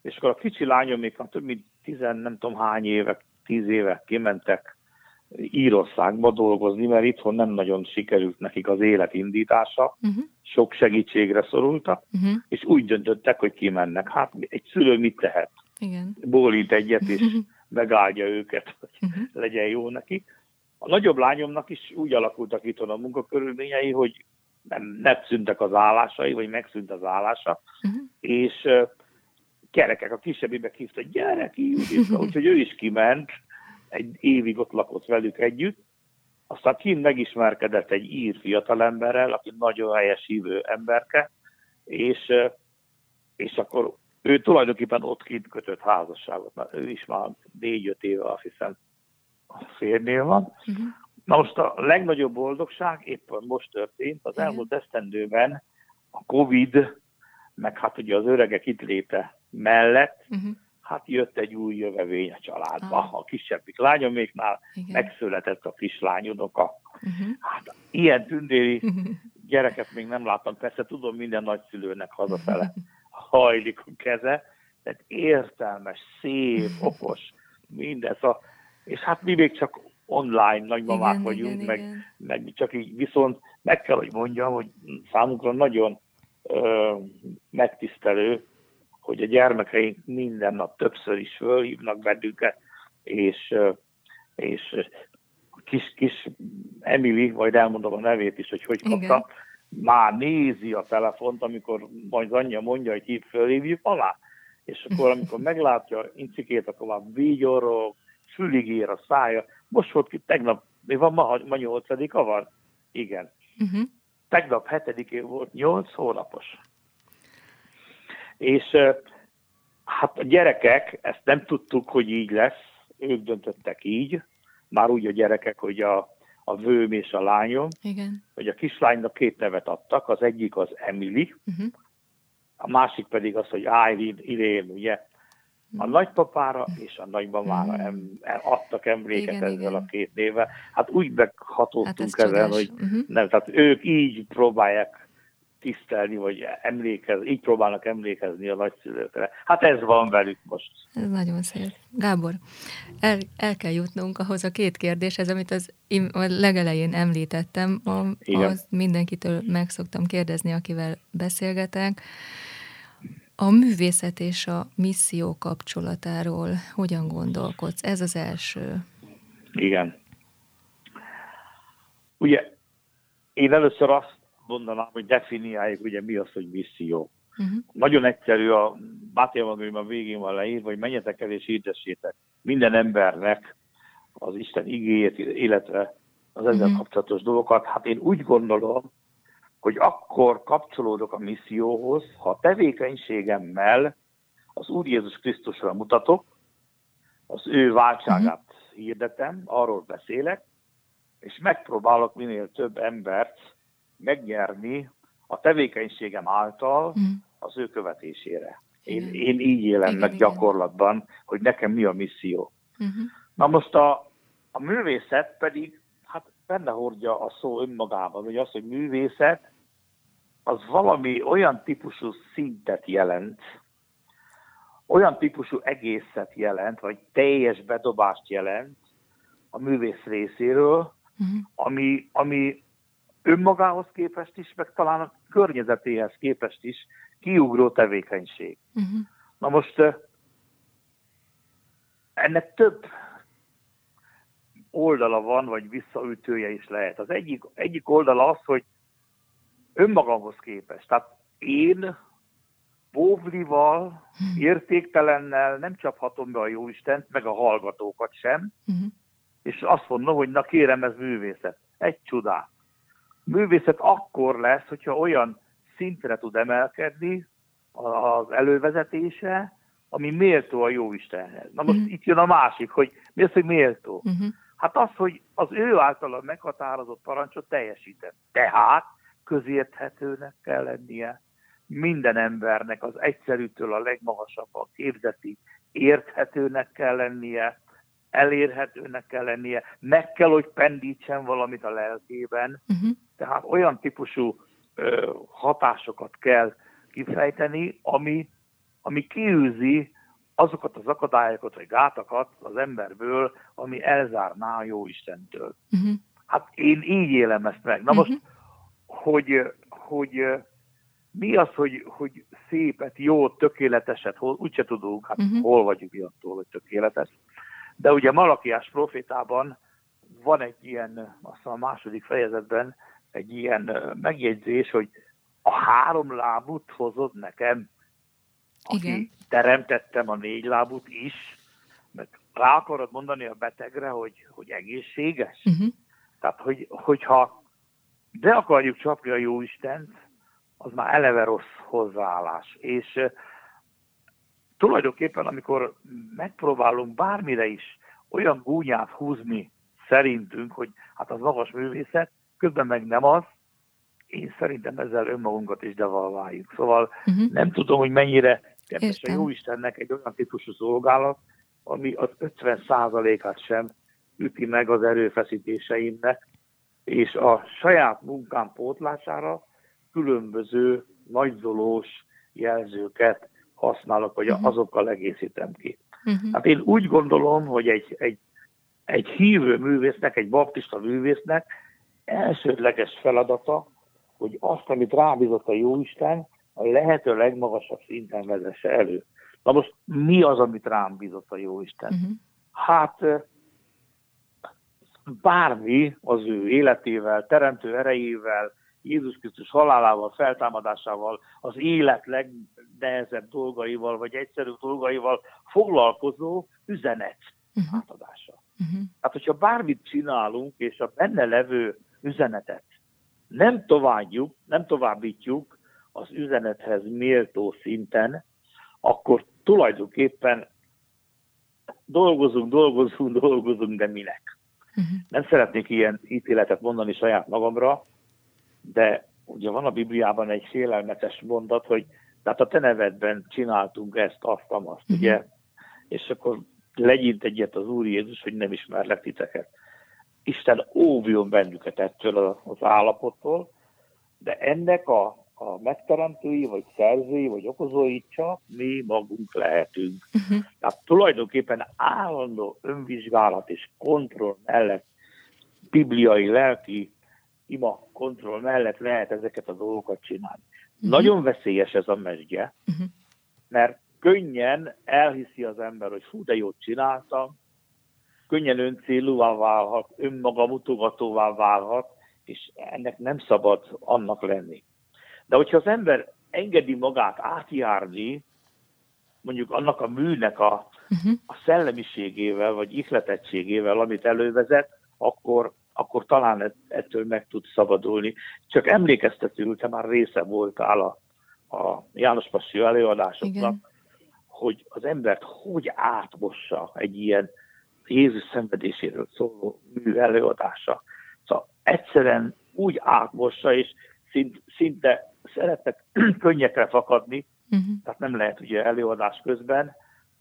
és akkor a kicsi lányom még több mint tizen, nem tudom hány éve, tíz éve kimentek Írországba dolgozni, mert itthon nem nagyon sikerült nekik az élet indítása, uh-huh. sok segítségre szorultak, uh-huh. és úgy döntöttek, hogy kimennek. Hát egy szülő mit tehet? Igen. Bólít egyet, és uh-huh. megáldja őket, hogy uh-huh. legyen jó neki. A nagyobb lányomnak is úgy alakultak itthon a munkakörülményei, hogy nem, szüntek az állásai, vagy megszűnt az állása, uh-huh. és gyerekek, a kisebbébe hívta, gyerek, Juditka, *laughs* úgyhogy ő is kiment, egy évig ott lakott velük együtt, aztán kint megismerkedett egy ír fiatalemberrel, aki nagyon helyes hívő emberke, és, és akkor ő tulajdonképpen ott kint kötött házasságot, mert ő is már négy-öt éve azt hiszem a férnél van. Uh-huh. Na most a legnagyobb boldogság éppen most történt, az uh-huh. elmúlt esztendőben a Covid, meg hát ugye az öregek itt léte mellett, uh-huh. Hát jött egy új jövevény a családba. Ah. A kisebbik lányoméknál Igen. megszületett a kislányunoka. Uh-huh. Hát ilyen tündéri uh-huh. *laughs* gyereket még nem láttam. Persze tudom, minden nagyszülőnek hazafele *laughs* hajlik a keze, tehát értelmes, szép, *laughs* okos, minden. Szóval, és hát mi még csak online nagymamák igen, vagyunk, igen, meg, igen. meg csak így viszont meg kell, hogy mondjam, hogy számunkra nagyon ö, megtisztelő, hogy a gyermekeink minden nap többször is fölhívnak bennünket, és, és kis, kis Emily, majd elmondom a nevét is, hogy hogy kapta, már nézi a telefont, amikor majd anyja mondja, hogy hív fölhívjuk alá, és akkor amikor meglátja incikét, akkor már vigyorog, fülig ér a szája. Most volt ki, tegnap, mi van ma, ma nyolcadika van? Igen. Uh-huh. Tegnap hetedikén volt, nyolc hónapos. És hát a gyerekek, ezt nem tudtuk, hogy így lesz, ők döntöttek így, már úgy a gyerekek, hogy a, a vőm és a lányom, Igen. hogy a kislánynak két nevet adtak, az egyik az Emily, uh-huh. a másik pedig az, hogy Irene, Irene, ugye, a nagypapára és a nagymamára uh-huh. em, adtak emléket igen, ezzel igen. a két nével. Hát úgy meghatódtunk hát ezen, hogy uh-huh. nem, tehát ők így próbálják tisztelni, vagy emlékezni, így próbálnak emlékezni a nagyszülőkre. Hát ez van velük most. Ez nagyon szép. Gábor, el, el kell jutnunk ahhoz a két kérdéshez, amit az a legelején említettem, a, az mindenkitől meg szoktam kérdezni, akivel beszélgetek. A művészet és a misszió kapcsolatáról hogyan gondolkodsz? Ez az első. Igen. Ugye én először azt mondanám, hogy definiáljuk, ugye mi az, hogy misszió. Uh-huh. Nagyon egyszerű, a Máté a végén van leírva, hogy menjetek el és hirdessétek minden embernek az Isten igéjét, illetve az ezzel uh-huh. kapcsolatos dolgokat. Hát én úgy gondolom, hogy akkor kapcsolódok a misszióhoz, ha a tevékenységemmel az Úr Jézus Krisztusra mutatok, az ő váltságát uh-huh. hirdetem, arról beszélek, és megpróbálok minél több embert megnyerni a tevékenységem által uh-huh. az ő követésére. Én, én így élem igen, meg igen. gyakorlatban, hogy nekem mi a misszió. Uh-huh. Na most a, a művészet pedig, hát benne hordja a szó önmagában, hogy az, hogy művészet, az valami olyan típusú szintet jelent, olyan típusú egészet jelent, vagy teljes bedobást jelent a művész részéről, uh-huh. ami, ami önmagához képest is, meg talán a környezetéhez képest is kiugró tevékenység. Uh-huh. Na most ennek több oldala van, vagy visszaütője is lehet. Az egyik, egyik oldala az, hogy önmagamhoz képest. Tehát én bóvlival, uh-huh. értéktelennel nem csaphatom be a Jóistent, meg a hallgatókat sem, uh-huh. és azt mondom, hogy na kérem, ez művészet. Egy csodát. Művészet akkor lesz, hogyha olyan szintre tud emelkedni az elővezetése, ami méltó a jó Istenhez. Na most uh-huh. itt jön a másik, hogy mi az, hogy méltó? Uh-huh. Hát az, hogy az ő általa meghatározott parancsot teljesített. Tehát közérthetőnek kell lennie minden embernek, az egyszerűtől a legmagasabb a képzeti érthetőnek kell lennie, elérhetőnek kell lennie, meg kell, hogy pendítsen valamit a lelkében, uh-huh. tehát olyan típusú ö, hatásokat kell kifejteni, ami, ami kiűzi azokat az akadályokat vagy gátakat az emberből, ami elzárná a jó Istentől. Uh-huh. Hát én így élem ezt meg. Na uh-huh. most, hogy, hogy mi az, hogy, hogy szépet, jót, tökéleteset, hol, úgyse tudunk, hát uh-huh. hol vagyunk mi attól, hogy tökéletes. De ugye Malakiás profétában van egy ilyen, azt a második fejezetben egy ilyen megjegyzés, hogy a három lábút hozod nekem, aki Igen. teremtettem a négy lábút is, mert rá akarod mondani a betegre, hogy, hogy egészséges? Uh-huh. Tehát, hogy, hogyha de akarjuk csapni a jó Istent, az már eleve rossz hozzáállás. És tulajdonképpen, amikor megpróbálunk bármire is olyan gúnyát húzni szerintünk, hogy hát az magas művészet, közben meg nem az, én szerintem ezzel önmagunkat is devalváljuk. Szóval uh-huh. nem tudom, hogy mennyire a jó Istennek egy olyan típusú szolgálat, ami az 50%-át sem üti meg az erőfeszítéseimnek, és a saját munkám pótlására különböző nagyzolós jelzőket használok, vagy uh-huh. azokkal egészítem ki. Uh-huh. Hát én úgy gondolom, hogy egy, egy, egy hívő művésznek, egy baptista művésznek elsődleges feladata, hogy azt, amit rábízott a Jóisten, a lehető legmagasabb szinten vezesse elő. Na most mi az, amit rám bízott a Jóisten? Uh-huh. Hát bármi az ő életével, teremtő erejével, Jézus Krisztus halálával, feltámadásával, az élet legnehezebb dolgaival, vagy egyszerű dolgaival foglalkozó üzenet uh-huh. átadása. Uh-huh. Hát, hogyha bármit csinálunk, és a benne levő üzenetet nem továbbjuk, nem továbbítjuk az üzenethez méltó szinten, akkor tulajdonképpen dolgozunk, dolgozunk, dolgozunk, de minek? Uh-huh. Nem szeretnék ilyen ítéletet mondani saját magamra, de ugye van a Bibliában egy félelmetes mondat, hogy tehát a te nevedben csináltunk ezt, azt, azt, uh-huh. ugye? És akkor legyint egyet az Úr Jézus, hogy nem ismerlek titeket. Isten óvjon bennünket ettől az állapottól, de ennek a, a megteremtői, vagy szerzői, vagy okozói csak mi magunk lehetünk. Uh-huh. Tehát tulajdonképpen állandó önvizsgálat és kontroll mellett bibliai, lelki ima kontroll mellett lehet ezeket a dolgokat csinálni. Uh-huh. Nagyon veszélyes ez a mesdje, uh-huh. mert könnyen elhiszi az ember, hogy fú, de jót csináltam, könnyen öncélúvá válhat, önmaga mutogatóvá válhat, és ennek nem szabad annak lenni. De hogyha az ember engedi magát átjárni, mondjuk annak a műnek a, uh-huh. a szellemiségével, vagy ihletettségével, amit elővezet, akkor akkor talán ettől meg tud szabadulni. Csak emlékeztetőül, te már része voltál a, a János Passi előadásoknak, Igen. hogy az embert hogy átmossa egy ilyen Jézus szenvedéséről szóló mű előadása. Szóval egyszerűen úgy átmossa, és szint, szinte szeretek *clears throat* könnyekre fakadni, uh-huh. tehát nem lehet ugye előadás közben,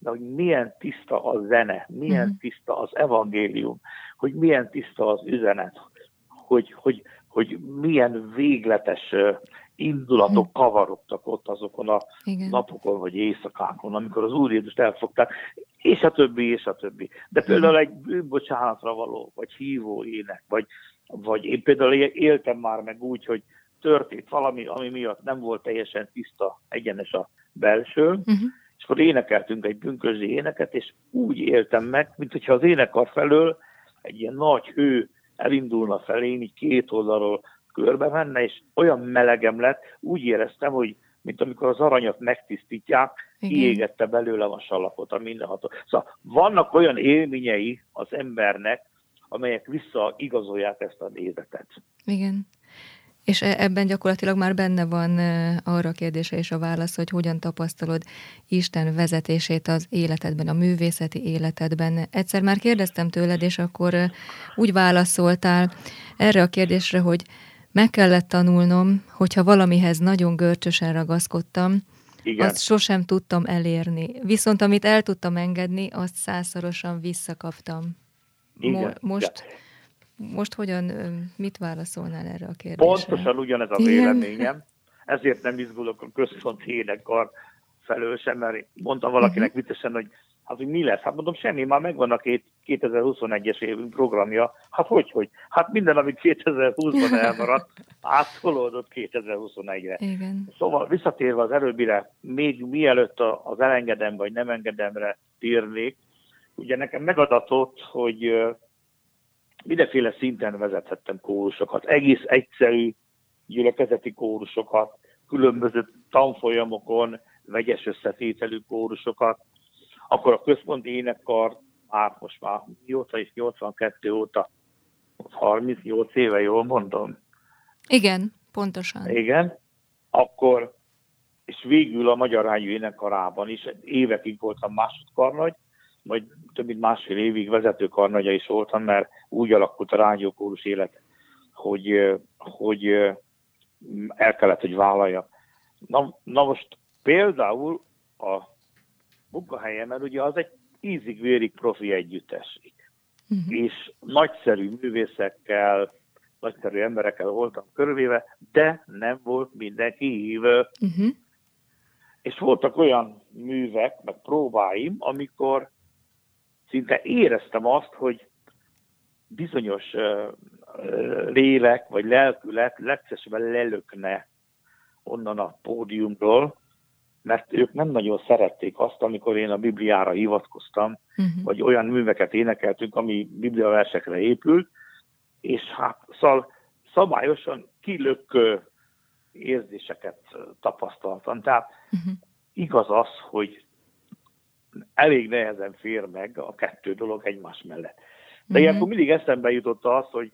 de hogy milyen tiszta a zene, milyen uh-huh. tiszta az evangélium, hogy milyen tiszta az üzenet, hogy, hogy, hogy milyen végletes indulatok uh-huh. kavarogtak ott azokon a Igen. napokon vagy éjszakákon, amikor az Úr Jézust elfogták, és a többi, és a többi. De például egy bűnbocsánatra való, vagy hívó ének, vagy, vagy én például éltem már meg úgy, hogy történt valami, ami miatt nem volt teljesen tiszta, egyenes a belső, uh-huh. És akkor énekeltünk egy bűnközi éneket, és úgy éltem meg, mint hogyha az énekar felől egy ilyen nagy hő elindulna felé, így két oldalról körbe menne, és olyan melegem lett, úgy éreztem, hogy mint amikor az aranyat megtisztítják, Igen. kiégette belőlem a salakot, a mindenható. Szóval vannak olyan élményei az embernek, amelyek visszaigazolják ezt a nézetet. Igen. És e- ebben gyakorlatilag már benne van e, arra a kérdése és a válasz, hogy hogyan tapasztalod Isten vezetését az életedben, a művészeti életedben. Egyszer már kérdeztem tőled, és akkor e, úgy válaszoltál erre a kérdésre, hogy meg kellett tanulnom, hogyha valamihez nagyon görcsösen ragaszkodtam, igen. azt sosem tudtam elérni. Viszont amit el tudtam engedni, azt százszorosan visszakaptam. Igen. Mo- most... Igen most hogyan, mit válaszolnál erre a kérdésre? Pontosan ugyanez a véleményem, ezért nem izgulok a központ énekkar felől sem, mert mondtam valakinek uh-huh. viccesen, hogy hát hogy mi lesz? Hát mondom, semmi, már megvan a két 2021-es évünk programja. Hát hogy, hogy? Hát minden, amit 2020-ban *laughs* elmaradt, átszolódott 2021-re. Igen. Szóval visszatérve az előbbire, még mielőtt az elengedem vagy nem engedemre térnék, ugye nekem megadatott, hogy mindenféle szinten vezethettem kórusokat, egész egyszerű gyülekezeti kórusokat, különböző tanfolyamokon, vegyes összetételű kórusokat, akkor a központi énekkar már most már mióta is 82 óta, 38 éve, jól mondom. Igen, pontosan. Igen, akkor, és végül a Magyar Rádió énekkarában is évekig voltam másodkarnagy, majd több mint másfél évig vezetőkarnagya is voltam, mert úgy alakult a rádiókórus élet, hogy, hogy el kellett, hogy vállalja. Na, na most például a munkahelyemen ugye az egy ízig-vérig profi együttes. Uh-huh. És nagyszerű művészekkel, nagyszerű emberekkel voltam körülvéve, de nem volt mindenki hívő. Uh-huh. És voltak olyan művek, meg próbáim, amikor szinte éreztem azt, hogy bizonyos lélek vagy lelkület legszesebben lelökne onnan a pódiumról, mert ők nem nagyon szerették azt, amikor én a Bibliára hivatkoztam, uh-huh. vagy olyan műveket énekeltünk, ami Biblia versekre épült, és hát szóval szabályosan kilökkő érzéseket tapasztaltam. Tehát uh-huh. igaz az, hogy elég nehezen fér meg a kettő dolog egymás mellett. De uh-huh. ilyenkor mindig eszembe jutott az, hogy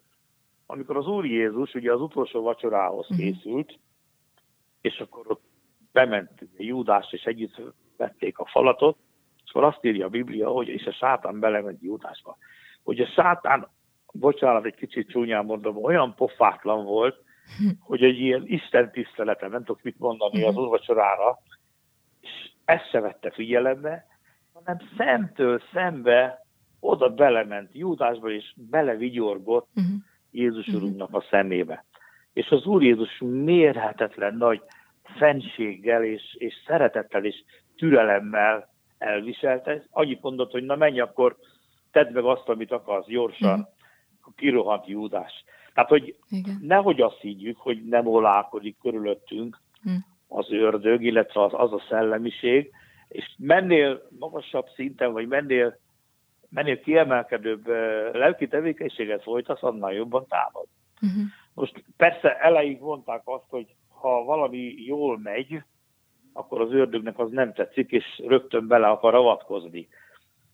amikor az Úr Jézus ugye az utolsó vacsorához uh-huh. készült, és akkor ott bement Júdás, és együtt vették a falatot, és akkor azt írja a Biblia, hogy és a sátán belement Júdásba. Hogy a sátán, bocsánat, egy kicsit csúnyán mondom, olyan pofátlan volt, *laughs* hogy egy ilyen Isten tisztelete, nem tudok mit mondani az úrvacsorára, és ezt se vette figyelembe, hanem szemtől szembe oda belement Júdásba, és belevigyorgott uh-huh. Jézus uh-huh. Urunknak a szemébe. És az Úr Jézus mérhetetlen nagy fenséggel és, és szeretettel és türelemmel elviselte. Annyit mondott, hogy na menj, akkor tedd meg azt, amit akarsz, gyorsan, uh-huh. kirohant Júdás. Tehát, hogy Igen. nehogy azt higgyük, hogy nem olálkodik körülöttünk uh-huh. az ördög, illetve az, az a szellemiség, és mennél magasabb szinten, vagy mennél, mennél kiemelkedőbb lelki tevékenységet folytasz, annál jobban támad. Uh-huh. Most persze elején mondták azt, hogy ha valami jól megy, akkor az ördögnek az nem tetszik, és rögtön bele akar avatkozni.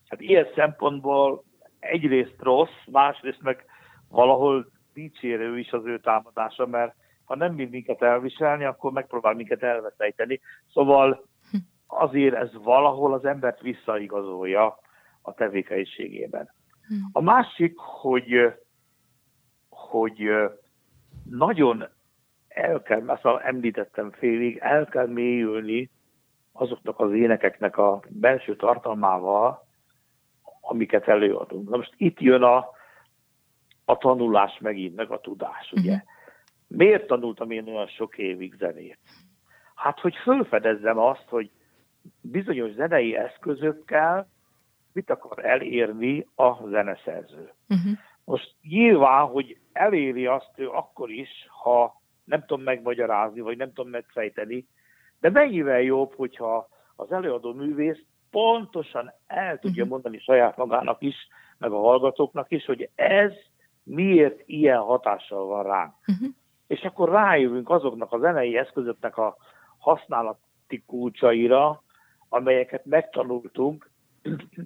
Hát ilyen szempontból egyrészt rossz, másrészt meg valahol dicsérő is az ő támadása, mert ha nem bír minket elviselni, akkor megpróbál minket elveszejteni. Szóval azért ez valahol az embert visszaigazolja a tevékenységében. A másik, hogy, hogy nagyon el kell, ezt említettem félig, el kell mélyülni azoknak az énekeknek a belső tartalmával, amiket előadunk. Na most itt jön a, a tanulás megint, meg a tudás, ugye. Uh-huh. Miért tanultam én olyan sok évig zenét? Hát, hogy fölfedezzem azt, hogy bizonyos zenei eszközökkel mit akar elérni a zeneszerző. Uh-huh. Most nyilván, hogy eléri azt ő akkor is, ha nem tudom megmagyarázni, vagy nem tudom megfejteni, de mennyivel jobb, hogyha az előadó művész pontosan el tudja uh-huh. mondani saját magának is, meg a hallgatóknak is, hogy ez miért ilyen hatással van ránk. Uh-huh. És akkor rájövünk azoknak a zenei eszközöknek a használati kulcsaira, amelyeket megtanultunk,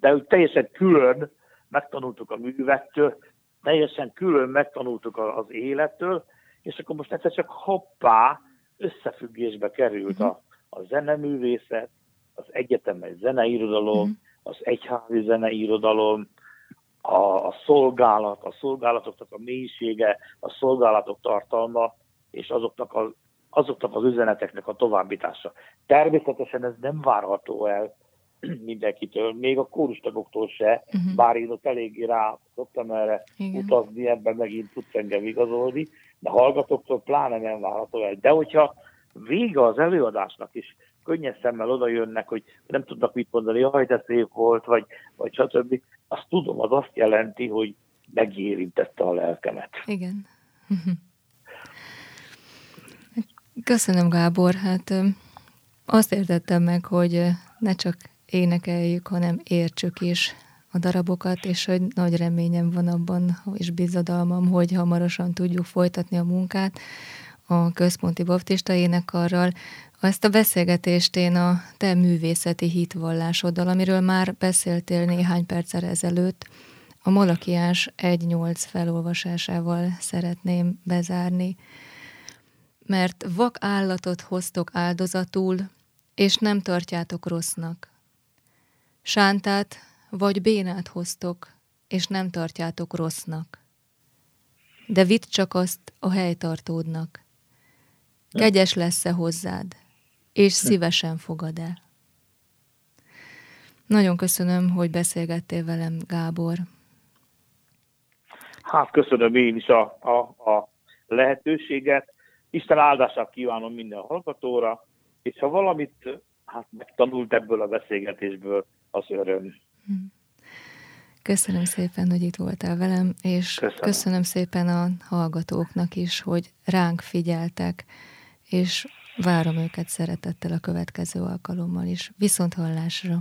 de úgy teljesen külön megtanultuk a művettől, teljesen külön megtanultuk az élettől, és akkor most egyszer csak hoppá, összefüggésbe került a, a zeneművészet, az egyetemes zeneirodalom, mm. az egyházi zeneirodalom, a, a szolgálat, a szolgálatoknak a mélysége, a szolgálatok tartalma, és azoknak, a, azoknak az üzeneteknek a továbbítása. Természetesen ez nem várható el *clears throat* mindenkitől, még a kórustagoktól se, uh-huh. bár én ott eléggé rá szoktam erre Igen. utazni, ebben megint tudsz engem igazolni, de hallgatóktól pláne nem várható el. De hogyha vége az előadásnak is könnyes szemmel oda jönnek, hogy nem tudnak mit mondani, jaj, de szép volt, vagy, vagy stb. Azt tudom, az azt jelenti, hogy megérintette a lelkemet. Igen. *laughs* Köszönöm, Gábor. Hát azt értettem meg, hogy ne csak énekeljük, hanem értsük is a darabokat, és hogy nagy reményem van abban, és bizadalmam, hogy hamarosan tudjuk folytatni a munkát a Központi Baptista énekarral. Ezt a beszélgetést én a te művészeti hitvallásoddal, amiről már beszéltél néhány perccel ezelőtt, a Malakiás 1.8 felolvasásával szeretném bezárni. Mert vak állatot hoztok áldozatul, és nem tartjátok rossznak. Sántát vagy bénát hoztok, és nem tartjátok rossznak. De vidd csak azt a helytartódnak. Kegyes lesz-e hozzád, és szívesen fogad el. Nagyon köszönöm, hogy beszélgettél velem, Gábor. Hát köszönöm én is a, a, a lehetőséget. Isten áldását kívánom minden hallgatóra, és ha valamit hát megtanult ebből a beszélgetésből, az öröm. Köszönöm szépen, hogy itt voltál velem, és köszönöm. köszönöm szépen a hallgatóknak is, hogy ránk figyeltek, és várom őket szeretettel a következő alkalommal is. Viszont hallásra!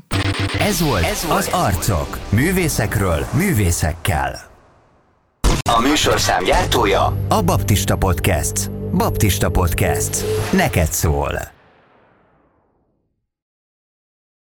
Ez volt, Ez volt az Arcok. Művészekről, művészekkel. A műsorszám gyártója a Baptista Podcast. Baptista Podcast. Neked szól.